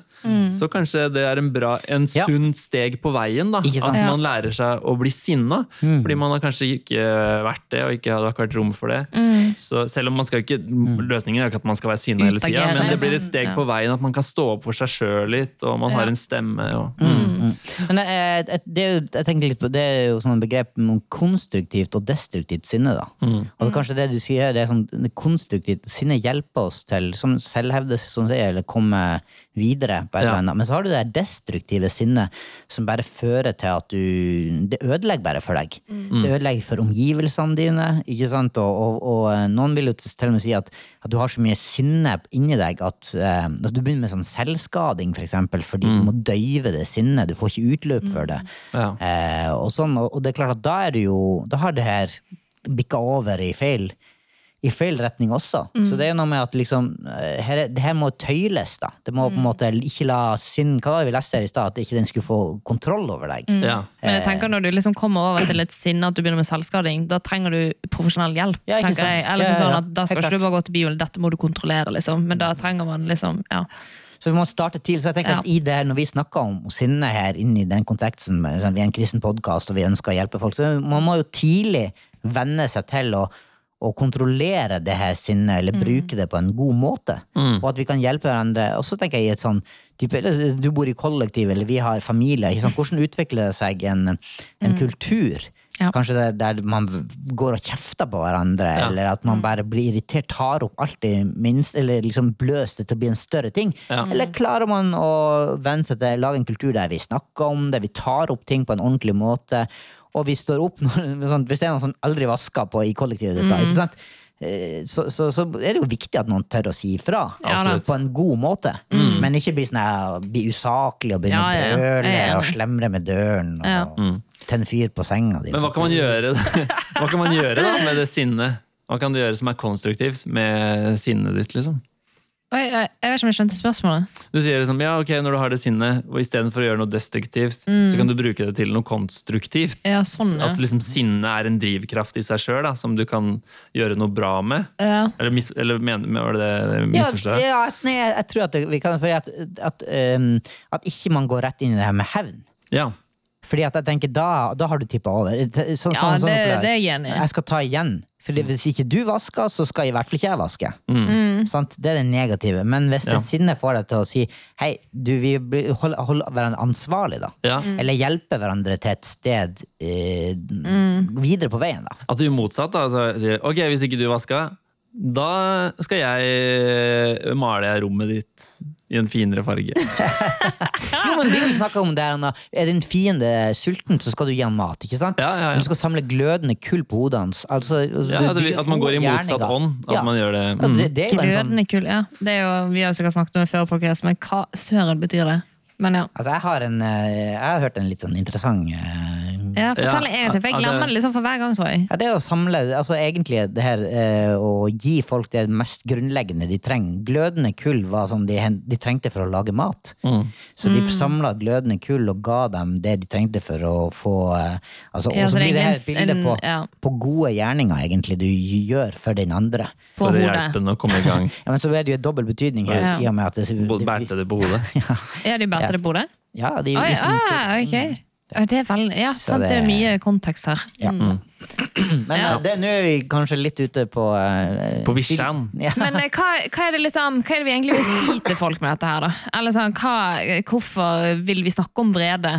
så kanskje det er en bra, en Ja. sunn steg på veien. da, At man lærer seg å bli sinna, fordi man har kanskje ikke vært det, og ikke hadde vært rom for det. Så selv om man skal ikke, Løsningen er ikke at man skal være sinna hele tida, men det blir et liksom. steg på veien at man kan stå opp for seg sjøl litt, og man har en stemme. Og, Men jeg, jeg, det, er jo, jeg tenker litt på, det er jo sånn begrep om konstruktivt og destruktivt sinne. da. Altså Kanskje det du sier, det er sånn konstruktivt sinne hjelper oss til som selvhevdelse som det er, eller komme videre. på et Ja. eller annet. Men så har du det destruktive sinnet som bare fører til at du Det ødelegger bare for deg. Det ødelegger for omgivelsene dine. ikke sant? Og, og, og eh, noen vil jo til og med si at, at du har så mye sinne inni deg at, eh, at du begynner med sånn selvskading, for eksempel, fordi du må døyve det sinnet. Du får ikke utløp for det. Ja. Eh, og, sånn, og, det er klart at da er det jo Da har det her bikka over i feil i feil retning også. Så det er noe med at liksom, eh, her, er- det her må tøyles. da. Det må på en måte ikke la sinn Hva var det vi leste her i stad? At ikke den skulle få kontroll over deg. Ja. Men jeg tenker når du liksom kommer over til et sinne at du begynner med selvskading, da trenger du profesjonell hjelp. Ja, tenker sant. jeg. Eller Ja, sånn at Da skal ikke du bare gå til bioen, dette må du kontrollere, liksom. Men da trenger man liksom ja. Så vi må starte tidlig. Så jeg tenker Ja. at i det her, Når vi snakker om sinne her inni den konteksten, sånn, vi er en kristen podkast og vi ønsker å hjelpe folk, så man må jo tidlig venne seg til å, å kontrollere det her sinnet, eller bruke det på en god måte. Og at vi kan hjelpe hverandre. Og så tenker jeg i et sånn type, Du bor i kollektiv, eller vi har familie. Hvordan utvikler det seg en, en kultur? Ja. Kanskje det, der man går og kjefter på hverandre, Ja. eller at man bare blir irritert, tar opp alltid minst, eller liksom bløser det til å bli en større ting. Ja. Eller klarer man å venne seg til lage en kultur der vi snakker om det, vi tar opp ting på en ordentlig måte, og vi står opp når, sånn, Hvis det er noen som aldri vasker på i kollektivet ditt, da, ikke sant? Eh, Så, så, så er det jo viktig at noen tør å si ifra. Ja, altså, på en god måte. Men ikke bli, sånn, bli usaklig og begynne Ja, ja, ja. å brøle ja, ja. og slemre med døren. Og Ja. tenne fyr på senga di. Men hva kan man gjøre, hva kan man gjøre da med det sinnet? Hva kan du gjøre som er konstruktivt med sinnet ditt? liksom? Oi, jeg, jeg vet ikke om jeg skjønte spørsmålet. Du sier liksom, ja ok, Når du har det sinnet, og istedenfor å gjøre noe destruktivt, så kan du bruke det til noe konstruktivt. Ja, sånn, ja. At liksom sinne er en drivkraft i seg sjøl, som du kan gjøre noe bra med. Ja. Eller, mis, eller men, var det det jeg? ja, nei, jeg, jeg tror at det, vi kan fordi at, at, um, at ikke man går rett inn i det her med hevn. Ja. Fordi at jeg tenker, da, da har du tippa over. Så, sånn- Ja, sånn- sånn det- det er jeg enig i. Jeg skal ta igjen. For hvis ikke du vasker, så skal i hvert fall ikke jeg vaske. Mm. Sant? Det er det negative. Men hvis Ja. det sinnet får deg til å si hei, du, vi blir- hold, hverandre ansvarlig, da. Ja. Mm. Eller hjelpe hverandre til et sted eh, videre på veien, da. At du er motsatt. da, så sier ok, Hvis ikke du vaska, da skal jeg male rommet ditt i en finere farge. Jo, men vi snakker om det her, Anna. Er din fiende sulten, så skal du gi han mat. ikke sant? Ja, ja, ja. Du skal samle glødende kull på hodet hans. Altså, altså, Ja, at, vi, at man går i motsatt hånd ånd. At Ja. man gjør det. Ja, Mm. det, det er jo glødende sånn Glødende kull, ja. Det er jo, vi har jo sikkert snakket om det før, folkens, men hva søren betyr det? Men ja. Altså, jeg har, en, eh, jeg har hørt en litt sånn interessant eh, ja Fortell en gang til, for jeg glemmer det liksom for hver gang, tror jeg. ja, Det å samle altså egentlig det her eh, Å gi folk det mest grunnleggende de trenger. Glødende kull var sånn de, hen- de trengte for å lage mat. Mm. Så de samla glødende kull og ga dem det de trengte for å få eh, altså, Ja, Og så så det er blir det her et egentlig bilde på, ja. på gode gjerninger egentlig du gjør for den andre. På For å hodet. hjelpe den å komme i gang. Ja, men så er det jo en dobbel betydning her. Ja. i og med at det, Både Bærte det på hodet. Ja, de bærte det på hodet? Ja, de, Oi, liksom, ah, ok. Ja, Det er veldig, ja, sant, det er mye kontekst her. ja. Mm. Men Ja. eh, det, nå er vi kanskje litt ute på uh, På vischan. Ja. Men eh, hva, hva, er det liksom, hva er det vi egentlig vil si til folk med dette her, da? Eller sånn, hva, hvorfor vil vi snakke om vrede?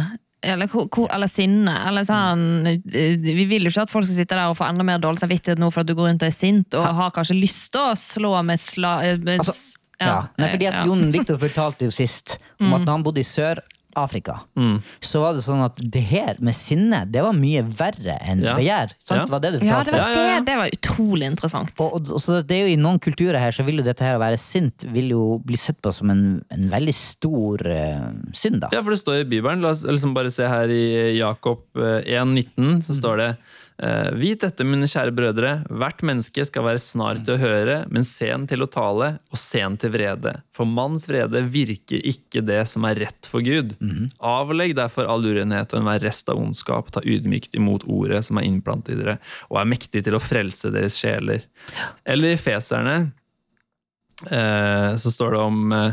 Eller, eller sinne. Eller sånn, vi vil jo ikke at folk skal sitte der og få enda mer dårlig samvittighet nå for at du går rundt og er sint, og har kanskje lyst til å slå med sla... Med, Altså, Ja, Nei, fordi at ja. Jon Viktor fortalte jo sist om at når han bodde i Sør Afrika, Mm. så var det sånn at det her med sinne, det var mye verre enn Ja. begjær. Sant? Ja. Var det du Ja, det var, Ja, ja, ja. Det, det var utrolig interessant. Og, og, og så det er jo I noen kulturer her så vil jo dette her å være sint vil jo bli sett på som en, en veldig stor uh, synd. da. Ja, for det står i Bibelen. La oss liksom bare se her i Jakob eh, 1,19, så står det eh, Vit dette, mine kjære brødre, hvert menneske skal være snar til å høre, men sen til å tale, og sen til vrede. For manns vrede virker ikke det som er rett for Gud. Avlegg derfor all urenhet og enhver rest av ondskap, ta ydmykt imot ordet som er innplantet i dere, og er mektig til å frelse deres sjeler. Eller i Feserne, eh, så står det om eh,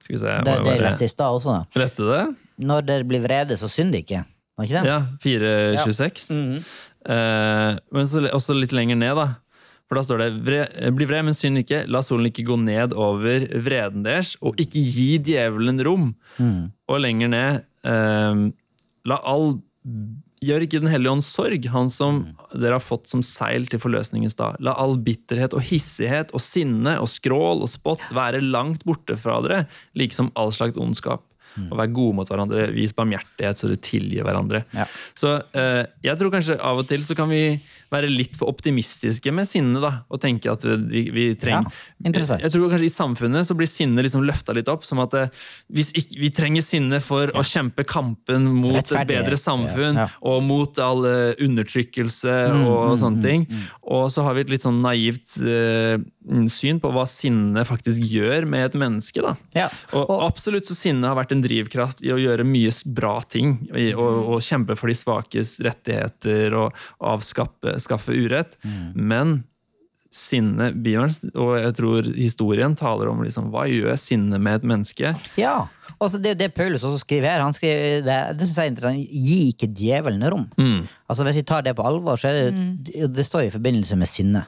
Skal vi se Det, det leste i stad også. da. Leste du det? Når dere blir vrede, så synd ikke. Var ikke det? Ja, 426. eh, men så også litt lenger ned, da. For da står det "Vre- Bli vred, men synd ikke. La solen ikke gå ned over vreden deres, og ikke gi djevelen rom. Og lenger ned eh, La all Gjør ikke Den hellige ånd sorg, han som dere har fått som seil til forløsningens dag. La all bitterhet og hissighet og sinne og skrål og spott være langt borte fra dere, like som all slags ondskap. Og være gode mot hverandre, vis barmhjertighet så dere tilgir hverandre. Ja. Så eh, jeg tror kanskje av og til så kan vi være litt for optimistiske med sinne, da, og tenke at vi, vi trenger Ja. Jeg tror kanskje i samfunnet så blir sinne liksom løfta litt opp, som at eh, hvis ikke, vi trenger sinne for å kjempe kampen mot et bedre samfunn, ja. Mm, og mot all undertrykkelse undertrykkelse og sånne ting. Og så har vi et litt sånn naivt eh, syn på hva sinne faktisk gjør med et menneske. da. Ja. Og, absolutt så sinne har vært en drivkraft i å gjøre mye bra ting. I, og, og, kjempe for de svakes rettigheter og avskaffe skaffe urett. Men sinne, Bibelen og jeg tror historien taler om liksom, hva gjør sinne med et menneske. Ja, og så det er jo det Paulus også skriver her. Han skriver, det, det synes jeg er interessant. Gi ikke djevelen rom. Altså Hvis vi tar det på alvor, så er det det står i forbindelse med sinne.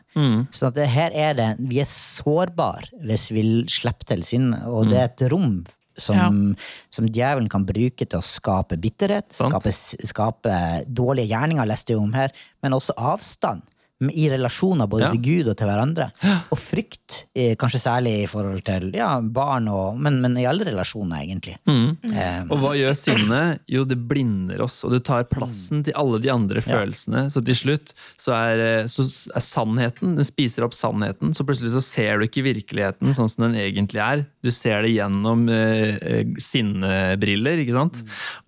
Så at det, her er det, vi er sårbare hvis vi slipper til sinne, og det er et rom som, som djevelen kan bruke til å skape bitterhet, skape, skape dårlige gjerninger, leste jeg om her, men også avstand i relasjoner både Ja. til Gud og til hverandre. Og frykt, eh, kanskje særlig i forhold til ja, barn, og, men, men i alle relasjoner, egentlig. Eh, Og hva gjør sinne? Jo, det blinder oss, og det tar plassen til alle de andre følelsene. Så til slutt så er, eh, så er sannheten Den spiser opp sannheten, så plutselig så ser du ikke virkeligheten sånn som den egentlig er. Du ser det gjennom eh, sinnebriller, ikke sant?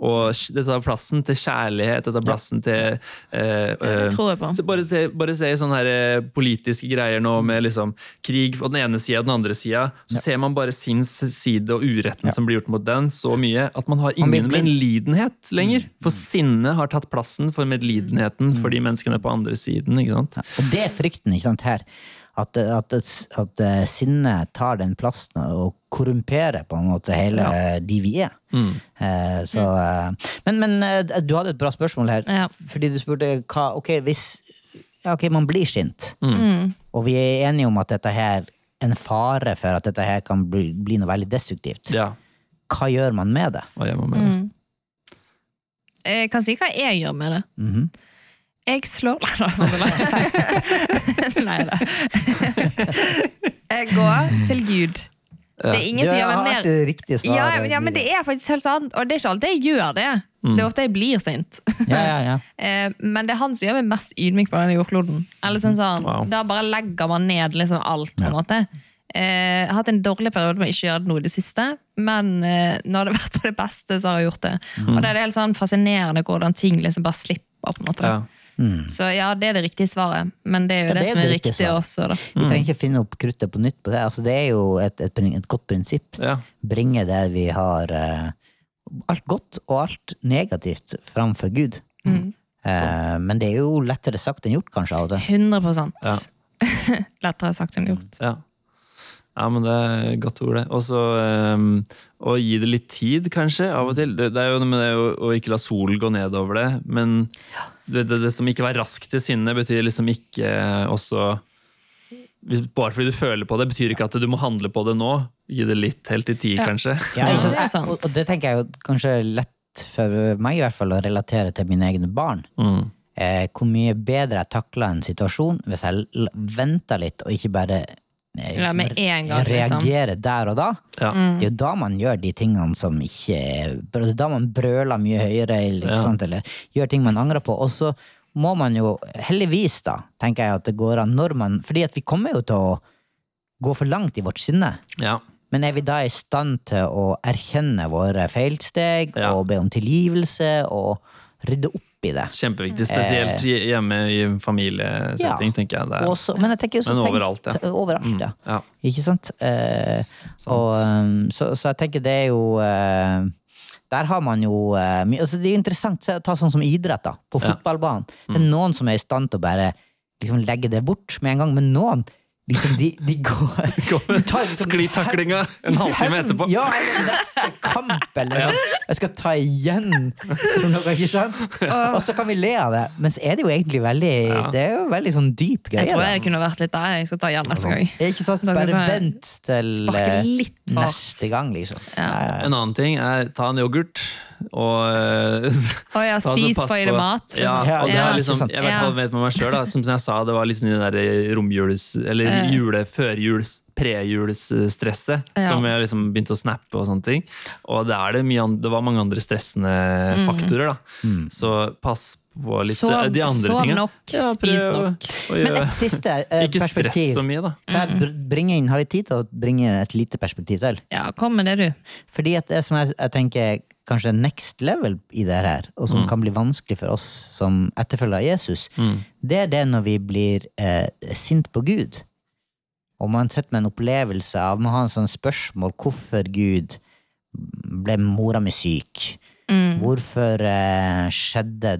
Og det tar plassen til kjærlighet, det tar plassen til eh, eh, tror jeg på. så bare se, bare se i sånne her eh, politiske greier nå med liksom krig på den ene sida og den andre sida. Så ser man bare sin side og uretten som blir gjort mot den, så mye at man har ingen medlidenhet lenger. For sinnet har tatt plassen for medlidenheten for de menneskene på andre siden. ikke sant? Og det er frykten ikke sant, her. At, at, at, eh, sinnet tar den plassen og korrumperer på en måte hele de vi er. Eh, så, eh, men, men du hadde et bra spørsmål her. Ja. Fordi du spurte hva Ok, hvis ja, ok, man blir sint, og vi er enige om at dette her en fare for at dette her kan bli, bli noe veldig destruktivt. Ja, Hva gjør man med det? hva gjør man med det? Jeg kan si hva jeg gjør med det. Mhm. Jeg slår Nei da. Jeg går til Gud. Det er ingen som gjør meg mer det riktige ja, svaret. ja, men det er faktisk helt sant. Og det er ikke alltid jeg gjør det. Det er ofte jeg blir sint. ja, ja, ja. Eh, Men det er han som gjør meg mest ydmyk på denne jordkloden. Eller sånn sånn, Wow. Da bare legger man ned liksom alt. på en måte. Eh, Jeg har hatt en dårlig periode med å ikke gjøre noe i det siste, men nå når det har vært på det beste, så har jeg gjort det. Og det er helt sånn fascinerende hvordan ting liksom bare slipper. på en måte. Ja. Så ja, det er det riktige svaret, men det er jo Ja, det, det er som er det riktig svaret. også. da. Vi trenger ikke finne opp kruttet på nytt på det. Altså, det er jo et, et, et godt prinsipp. Ja. Bringe det vi har eh, Alt godt og alt negativt framfor Gud. Eh, men det er jo lettere sagt enn gjort, kanskje, av det. 100 ja. Lettere sagt enn gjort. Ja. Ja, men det er godt ord, det. Og så ehm, å gi det litt tid, kanskje, av og til. Det, det er jo det å, å ikke la solen gå ned over det, men det, det, det som ikke var raskt til sinne, betyr liksom ikke også hvis, Bare fordi du føler på det, betyr ikke at du må handle på det nå. Gi det litt helt i tid, Ja. kanskje. Ja, ikke sant? det er sant. Og, det tenker jeg jo kanskje lett for meg i hvert fall å relatere til mine egne barn. Mm. Eh, hvor mye bedre jeg takler en situasjon hvis jeg venter litt og ikke bare Ja, med en gang, liksom. reagere der og da. Ja. Det er jo da man gjør de tingene som ikke Det er da man brøler mye høyere, eller, Ja. sant, eller gjør ting man angrer på. Og så må man jo, heldigvis, da, tenker jeg at det går an når man Fordi at vi kommer jo til å gå for langt i vårt sinne. Ja. Men er vi da i stand til å erkjenne våre feilsteg Ja. og be om tilgivelse og rydde opp i det? Kjempeviktig, spesielt hjemme i familiesetting, Ja. tenker jeg. Det er. Også, men jeg tenker også, Men overalt, ja. Overalt, ja. Ja, Ikke sant? Eh, og, um, så, så jeg tenker det er jo eh, Der har man jo eh, mye altså Det er interessant å ta sånn som idrett, da. På fotballbanen. Det Mm. er noen som er i stand til å bare liksom, legge det bort med en gang, men noen liksom, de, de går de tar liksom Sklitaklinga en halvtime etterpå. Ja, eller neste kamp, eller sånn. Jeg skal ta igjen for noe, ikke sant? Og så kan vi le av det, men så er det jo egentlig veldig Ja. Det er jo veldig sånn dyp greie. Jeg tror da. jeg kunne vært litt der. Jeg skal ta igjen neste gang. Ikke sant? Bare vent til eh, neste gang, liksom. Ja. Ja, ja. En annen ting er ta en yoghurt og eh, Å ja, spis feire mat. Ja, liksom. og det er liksom, jeg vet, Ja. vet med meg selv, da, som jeg sa, det var liksom det der romjules... Eller jule, førjuls, prejulsstresset Ja. som jeg liksom begynte å snappe og sånne ting. Og det, er det, mye, det var mange andre stressende faktorer, da. Så pass på litt Sov, eh, de andre sov tingene. nok, Ja, spis nok. Men et siste eh, Ikke stress så mye, da. Kan jeg bringe inn, har vi tid til å bringe et lite perspektiv til? Ja, kom med det, du. Fordi at det som jeg, jeg tenker kanskje next level i det her, og som kan bli vanskelig for oss som etterfølger av Jesus, det er det når vi blir eh, sint på Gud. Og man sitter med en opplevelse av Man har en sånn spørsmål hvorfor Gud ble mora mi syk. Hvorfor eh, skjedde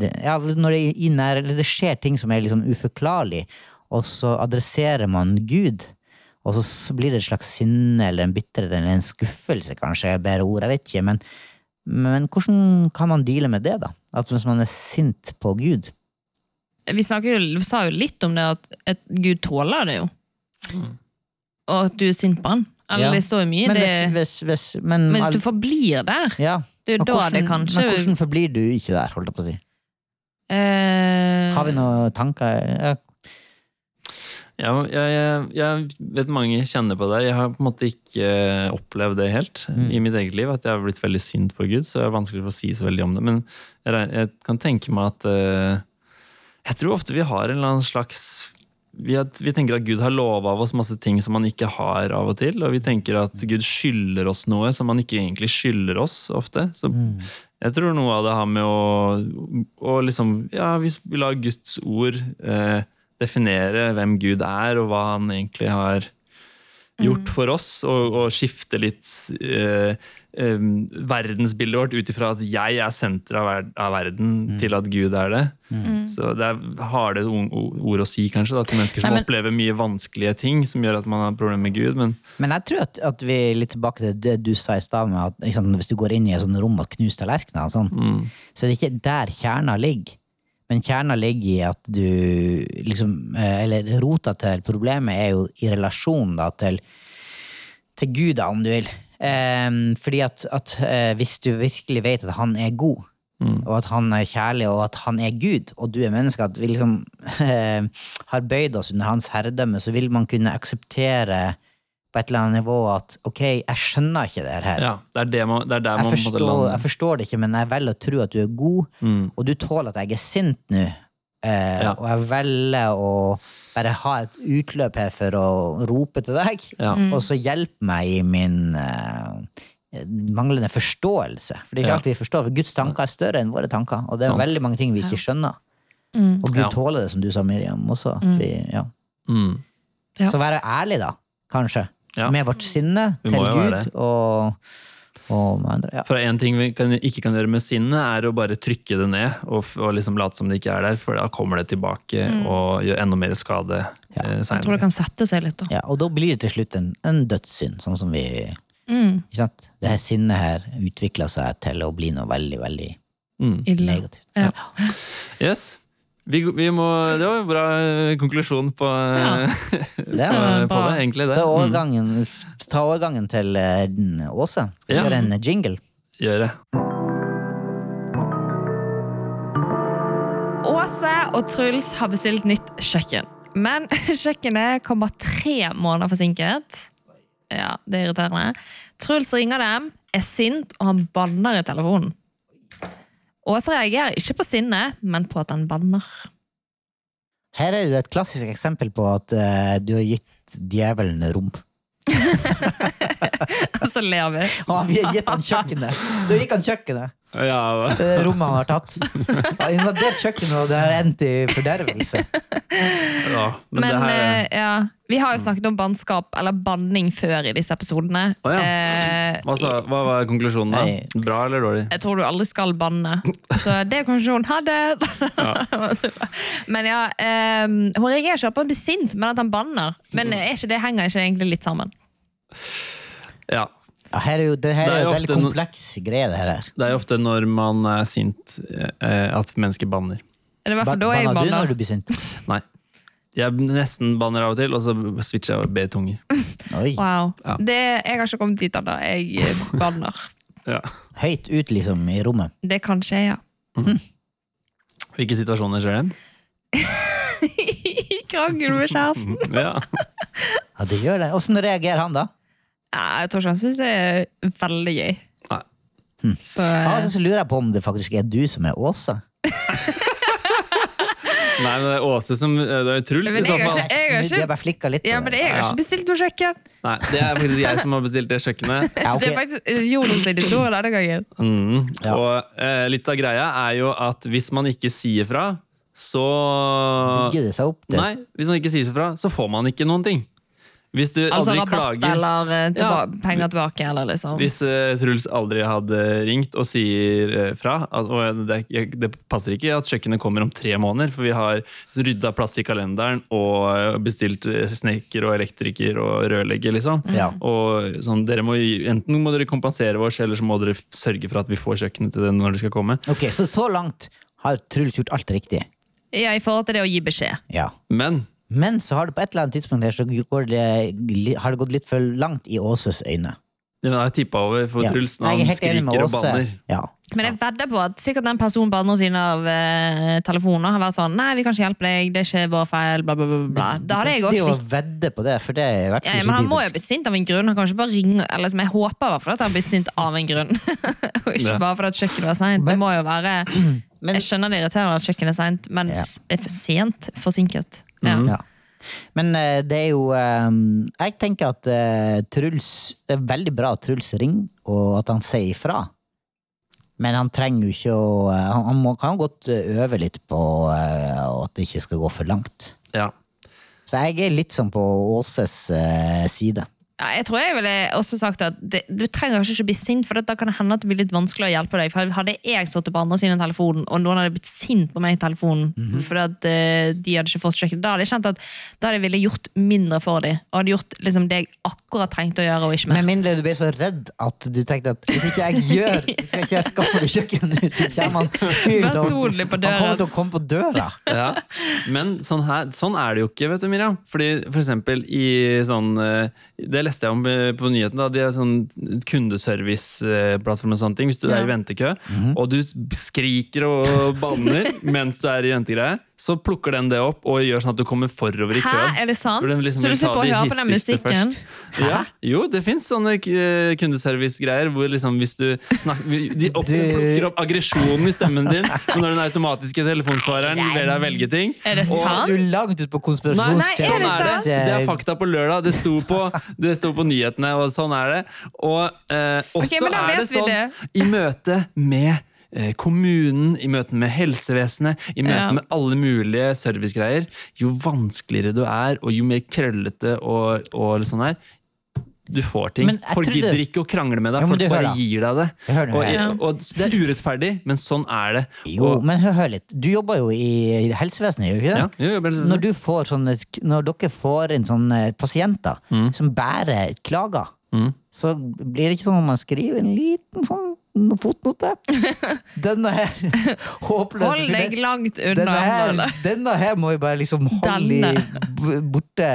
det, ja, når det, i nær, eller det skjer ting som er liksom uforklarlig, og så adresserer man Gud. Og så blir det et slags sinne eller en bitterhet eller en skuffelse, kanskje, er bedre ord, jeg vet ikke. Men, men hvordan kan man deale med det, da? At hvis man er sint på Gud? Vi, jo, vi sa jo litt om det at, at Gud tåler det jo. Og at du er sint på han. Eller Ja. det står jo mye. Men det, hvis, hvis, hvis men, men hvis du forblir der, ja. Det er jo Men da det kanskje men hvordan forblir du ikke der, holdt jeg på å si? eh, Har vi noen tanker? Ja. Ja, jeg, jeg, jeg vet mange kjenner på det. Jeg har på en måte ikke eh, opplevd det helt i mitt eget liv. At jeg har blitt veldig sint på Gud, så det er vanskelig for å si så veldig om det. Men jeg, jeg kan tenke meg at uh, Jeg tror ofte vi har en eller annen slags vi, at, vi tenker at Gud har lova oss masse ting som han ikke har av og til. Og vi tenker at Gud skylder oss noe som han ikke egentlig skylder oss ofte. Så jeg tror noe av det har med å, å liksom Ja, hvis vi lar Guds ord eh, definere hvem Gud er, og hva han egentlig har gjort for oss, og, og skifte litt eh, eh, verdensbildet vårt ut ifra at jeg er senteret av, ver av verden, til at Gud er det. Så det er harde ord å si, kanskje, da, til mennesker som Nei, men- opplever mye vanskelige ting som gjør at man har problemer med Gud. Men Men jeg tror at, at vi litt tilbake til det du sa i stad, med at sant, hvis du går inn i et sånt rom og knuser tallerkener, sånn, mm. så er det ikke der kjerna ligger. Men kjerna ligger i at du liksom eh, Eller rota til problemet er jo i relasjon da til, til Gud, da, om du vil. Um, fordi at, at eh, hvis du virkelig vet at han er god, og at han er kjærlig, og at han er Gud, og du er menneske, at vi liksom eh, har bøyd oss under hans herredømme, så vil man kunne akseptere på et eller annet nivå at ok, jeg skjønner ikke det her. ja, det er, det man, det er der Jeg man forstår, jeg forstår det ikke, men jeg velger å tro at du er god, Mm. og du tåler at jeg er sint nå. Eh, Ja. Og jeg velger å bare ha et utløp her for å rope til deg, Ja. og så hjelpe meg i min eh, manglende forståelse. For det er ikke Ja. alt vi forstår, for Guds tanker er større enn våre tanker, og det er Sant. veldig mange ting vi ikke skjønner. Og Gud Ja. tåler det, som du sa, Miriam, også. at Vi, ja. Mm. Ja. Så være ærlig, da, kanskje, Ja. med vårt sinne til Gud det. og, og andre. Ja. For en ting vi kan, ikke kan gjøre med sinnet, er å bare trykke det ned og, og liksom late som det ikke er der, for da kommer det tilbake og gjør enda mer skade Ja. eh, Jeg tror det kan sette seg litt, da. Ja, og da blir det til slutt en, en dødssynd, sånn som vi Mm. ikke sant? Det her sinnet her utvikler seg til å bli noe veldig, veldig Mm. Negativt. Ja. Yes. Vi, vi må, det var en bra eh, konklusjon på, ja. Det så- på det, egentlig. det. Ta Mm. overgangen, ta overgangen til eh, Åse. Vi Ja. kjører en jingle. Gjør det. Åse og Truls har bestilt nytt kjøkken. Men kjøkkenet kommer tre måneder forsinket. Ja, det er irriterende. Truls ringer dem, er sint, og han banner i telefonen. Åse reagerer ikke på sinnet, men på at han banner. Her er det et klassisk eksempel på at eh, du har gitt djevelen rom. Og så ler vi. Ja, vi har gitt han kjøkkenet! Da gikk han kjøkkenet. Ja, er rommet han har tatt. Han invadert kjøkkenet, og det har endt i fordervelse. ja. Men, Men, det her eh, ja, vi har jo snakket om bannskap, eller banning, før i disse episodene. Ja. Eh, hva, hva var konklusjonen, da? Nei. Bra eller dårlig? jeg tror du aldri skal banne. Så det er konklusjonen. Ha det! men ja, eh, Hun reagerer ikke på at han blir sint, men at han banner. Men er ikke det henger ikke egentlig litt sammen? Ja. Ja, her er jo, det her Det er er jo et en veldig kompleks greie, det her. Det er jo ofte når man er sint, eh, at mennesker banner. Er det i hvert fall da jeg Banner du når du blir sint? Nei. Jeg nesten banner av og til, og så switcher jeg og ber tunger. Oi. Wow. Ja. Det, jeg har ikke kommet dit ennå. Jeg eh, banner. Ja. Høyt ut, liksom, i rommet. Det kan skje, ja. Hvilke situasjoner skjer det? I Krangel med kjæresten. Ja. Ja, det gjør det. Åssen reagerer han da? Ja, jeg tror ikke han syns det er veldig gøy. Nei. Så Av og eh, til så lurer jeg på om det faktisk er du som er Åsa. Nei, men det er Åse som Det er Truls, i så jeg fall. ikke- jeg har ikke, bare flikka litt ja, men det. jeg har ikke bestilt noe kjøkken. Nei, det er faktisk jeg som har bestilt det kjøkkenet. Ja, okay. Det er faktisk eh, Jonas sin store denne gangen. Mm. Ja. Og eh, litt av greia er jo at hvis man ikke sier fra, så Digger det seg opp? Det. Nei, hvis man ikke sier fra, så får man ikke noen ting. Hvis du Altså aldri rabatt klager eller eh, tilba Ja. penger tilbake, eller liksom. Hvis uh, Truls aldri hadde ringt og sier uh, fra at, og det, det passer ikke at kjøkkenet kommer om tre måneder, for vi har rydda plass i kalenderen og bestilt snekker og elektriker og rørlegger, liksom. Ja. Og sånn, dere må, Enten må dere kompensere oss, eller så må dere sørge for at vi får kjøkkenet til det når det skal komme. Ok, Så så langt har Truls gjort alt riktig. Ja, I forhold til det å gi beskjed. Ja. Men Men så har det på et eller annet tidspunkt her så går det, har det gått litt for langt i Åses øyne. det er tippa over for Ja. Truls når han skriker og banner. Ja. Men jeg vedder på at sikkert den personen på andre siden av eh, telefonen har vært sånn Nei, vi kan ikke hjelpe deg, det er ikke vår feil, bla, bla, bla. bla. Da hadde jeg Det også å vedde på det, for det er i hvert fall ja, ikke men han må jo ha blitt sint av en grunn. Han kan ikke bare ringe Eller som jeg håper i hvert fall at han har blitt sint av en grunn. Og ikke Ja. bare fordi at kjøkkenet var seint. Det Men- må jo være Men- Jeg skjønner det irriterende at kjøkkenet er seint, men Ja. er for sent forsinket. Ja. Ja. Men eh, det er jo eh, Jeg tenker at eh, Truls Det er veldig bra at Truls ringer, og at han sier ifra. Men han trenger jo ikke å Han, han må, kan godt øve litt på at det ikke skal gå for langt. Ja. Så jeg er litt sånn på Åses side. Ja, jeg tror jeg ville også sagt at det, Du trenger kanskje ikke bli sint, for da kan det hende at det blir litt vanskelig å hjelpe deg. For Hadde jeg stått på andre siden av telefonen, og noen hadde blitt sint på meg i telefonen Mhm. fordi at uh, de hadde ikke fått kjøkken, da hadde jeg kjent at da hadde jeg ville gjort mindre for dem. Og hadde gjort liksom, det jeg akkurat trengte å gjøre, og ikke mer. Med mindre du ble så redd at du tenkte at hvis ikke jeg gjør Skal ikke jeg skaffe det kjøkkenet så kommer han fyren til å- Personlig på Han kommer til å komme på døra. Ja. Men sånn, her, sånn er det jo ikke, vet du, Miriam. Fordi for eksempel i sånn det Det leste jeg om eh, på nyheten. da, De er sånn kundeserviceplattform og sånne ting. Hvis du er i ventekø, og du skriker og banner mens du er i ventegreie, så plukker den det opp og gjør sånn at du kommer forover i køen. Hæ, er det sant? Den liksom så du slipper å høre på den musikken? Ja, jo, det fins sånne eh, kundeservice-greier hvor liksom hvis du snakker De opp, plukker opp aggresjonen i stemmen din når den automatiske telefonsvareren ber deg velge ting. Er det Og- sant? Du er langt ut på er sånn er det. Det er fakta på lørdag. Det sto på, det sto på nyhetene, og sånn er det. Og eh, også okay, er det sånn i møte med kommunen, i møte med helsevesenet, i møte Ja. med alle mulige servicegreier, jo vanskeligere du er, og jo mer krøllete og, og sånn her, du får ting. Folk gidder gidder ikke å krangle med deg, jo, folk hører bare da. gir deg det. Det, Og, ja. og, det er urettferdig, men sånn er det. Jo, Og, men hør, hør litt. Du jobber jo i helsevesenet, gjør du ikke det? ja, jo, jeg helsevesenet. Når, du får sånne, når dere får inn sånne pasienter Mm. som bærer klager, så blir det ikke sånn at man skriver en liten sånn fotnote? Denne her håpløse Hold deg langt unna. denne her, denne her må vi bare liksom holde Denne. borte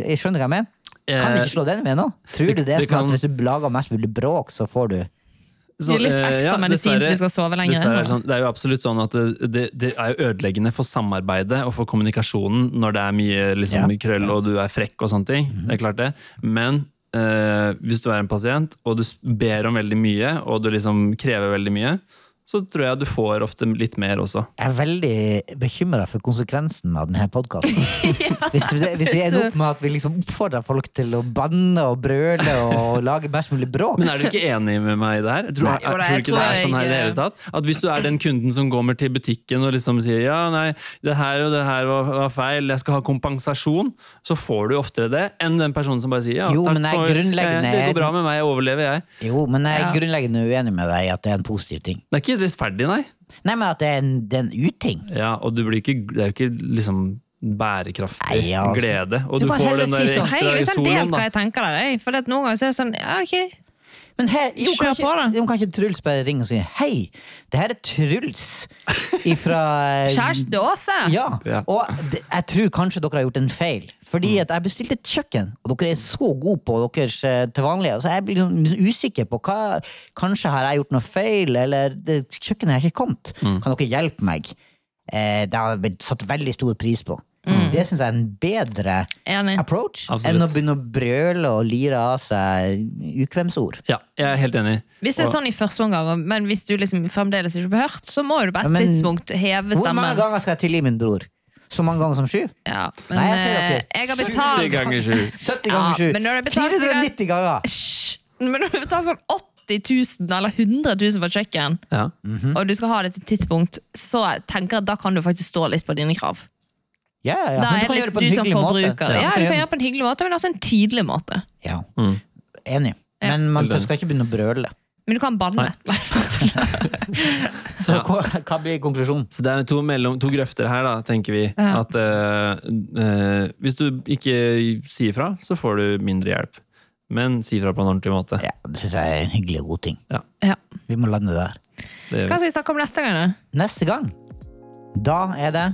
Jeg skjønner hva jeg mener. Kan du Eh, ikke slå den med nå? Tror du det er sånn at hvis du lager mest mulig bråk, så får du så- litt eh, ekstra ja, medisin så de skal sove lenger. er det, sånn, det er jo absolutt sånn at det, det, det er jo ødeleggende for samarbeidet og for kommunikasjonen når det er mye liksom, Ja. krøll og du er frekk og sånne ting. Det er klart det. Men eh, hvis du er en pasient og du ber om veldig mye, og du liksom krever veldig mye, så tror jeg du får ofte litt mer også. Jeg er veldig bekymra for konsekvensen av denne podkasten. hvis, vi- hvis vi ender opp med at vi liksom oppfordrer folk til å banne og brøle og lage mest mulig bråk. Men er du ikke enig med meg i det her? Tror, Nei, jeg, tror ikke det er sånn her i det hele tatt? At hvis du er den kunden som kommer til butikken og liksom sier ja, nei, det her og det her var, var feil, jeg skal ha kompensasjon, så får du oftere det enn den personen som bare sier ja, Jo, takk men jeg for- grunnleggende- det går bra med meg, jeg overlever jeg. Jo, men jeg er Ja. grunnleggende uenig med deg i at det er en positiv ting. Det er ikke rettferdig, nei. Nei, men at det er en, det er en uting. Ja, og du blir ikke, det er jo ikke liksom bærekraftig Nei, ja, altså. glede. Og Du du, får den der si sånn, Hei, ekstra liksom delt hva jeg tenker deg. For at noen ganger så er det sånn, ja, ok. Men her, jo, Kjør kan, på, da. ikke, jo, kan ikke Truls bare ringe og si hei, det her er Truls ifra Kjæreste Åse! Ja, og det, jeg tror kanskje dere har gjort en feil. Fordi Mm. at jeg bestilte et kjøkken, og dere er så gode på deres eh, til vanlige. Så jeg blir liksom usikker på hva Kanskje har jeg gjort noe feil, eller det kjøkkenet er ikke kommet. Mm. Kan dere hjelpe meg? Eh, det har jeg blitt satt veldig stor pris på. Det syns jeg er en bedre Enig. approach Mm. Absolutt. enn å begynne å brøle og lire av seg ukvemsord. Ja, jeg er helt enig. Hvis det er sånn i første omgang, men hvis du liksom fremdeles ikke blir hørt, så må du på et Ja, men- tidspunkt heve stemmen. Hvor mange ganger skal jeg tilgi min bror? Så mange ganger som sju? Ja, men Nei, jeg sier ikke. jeg har 70 ganger sju. 70 ganger sju. men når betalt sikkert- 490 ganger! Hysj! Men når du betaler sånn 80 000 eller 100 000 for et kjøkken, Ja. Mhm. og du skal ha det til et tidspunkt, så tenker jeg at da kan du faktisk stå litt på dine krav. Ja, ja, ja. Da du er kan det litt på du en som forbruker. Ja, du kan gjøre det på en hyggelig måte, men også en tydelig måte. Ja, Mm. enig. Men man skal ikke begynne å brøle. Men du kan banne. Så hva, hva blir konklusjonen? Så det er to, mellom, to grøfter her, da, tenker vi. Ja. At uh, uh, hvis du ikke sier fra, så får du mindre hjelp. Men si fra på en ordentlig måte. Ja, Det syns jeg er en hyggelig og god ting. Ja. Vi må lande der. Hva skal vi snakke om neste gang? da? Neste gang, da er det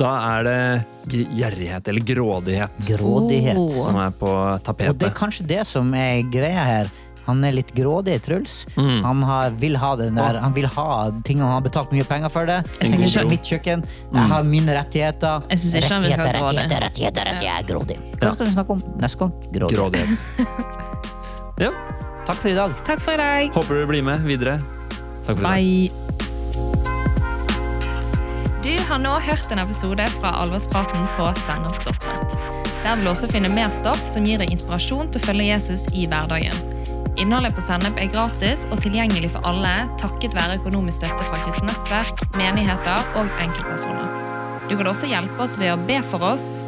da er det gjerrighet, eller grådighet, grådighet. Oh. som er på tapetet. Og det er kanskje det som er greia her. Han er litt grådig, Truls. Mm. Han har, vil ha den der, han vil ha ting han har betalt mye penger for det. Jeg ikke- mitt kjøkken, jeg har mine rettigheter. Jeg synes ikke han vil ha rettigheter, rettigheter, rettigheter, rettigheter. Jeg er grådig. Hva skal vi snakke om neste gang? Grådighet. Grådighet. Ja. Takk for i dag. Takk for i dag. Håper du blir med videre. Takk for i dag. Du har nå hørt en episode fra Alvorspraten på sennep.nett. Der vil du også finne mer stoff som gir deg inspirasjon til å følge Jesus i hverdagen. Innholdet på Sennep er gratis og tilgjengelig for alle takket være økonomisk støtte fra kristent nettverk, menigheter og enkeltpersoner. Du kan også hjelpe oss ved å be for oss,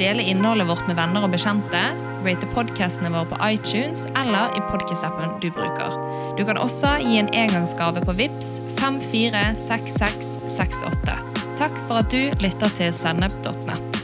dele innholdet vårt med venner og bekjente, rate podcastene våre på iTunes eller i podcast-appen du bruker. Du kan også gi en engangsgave på VIPS 546668. Takk for at du lytter til sennep.nett.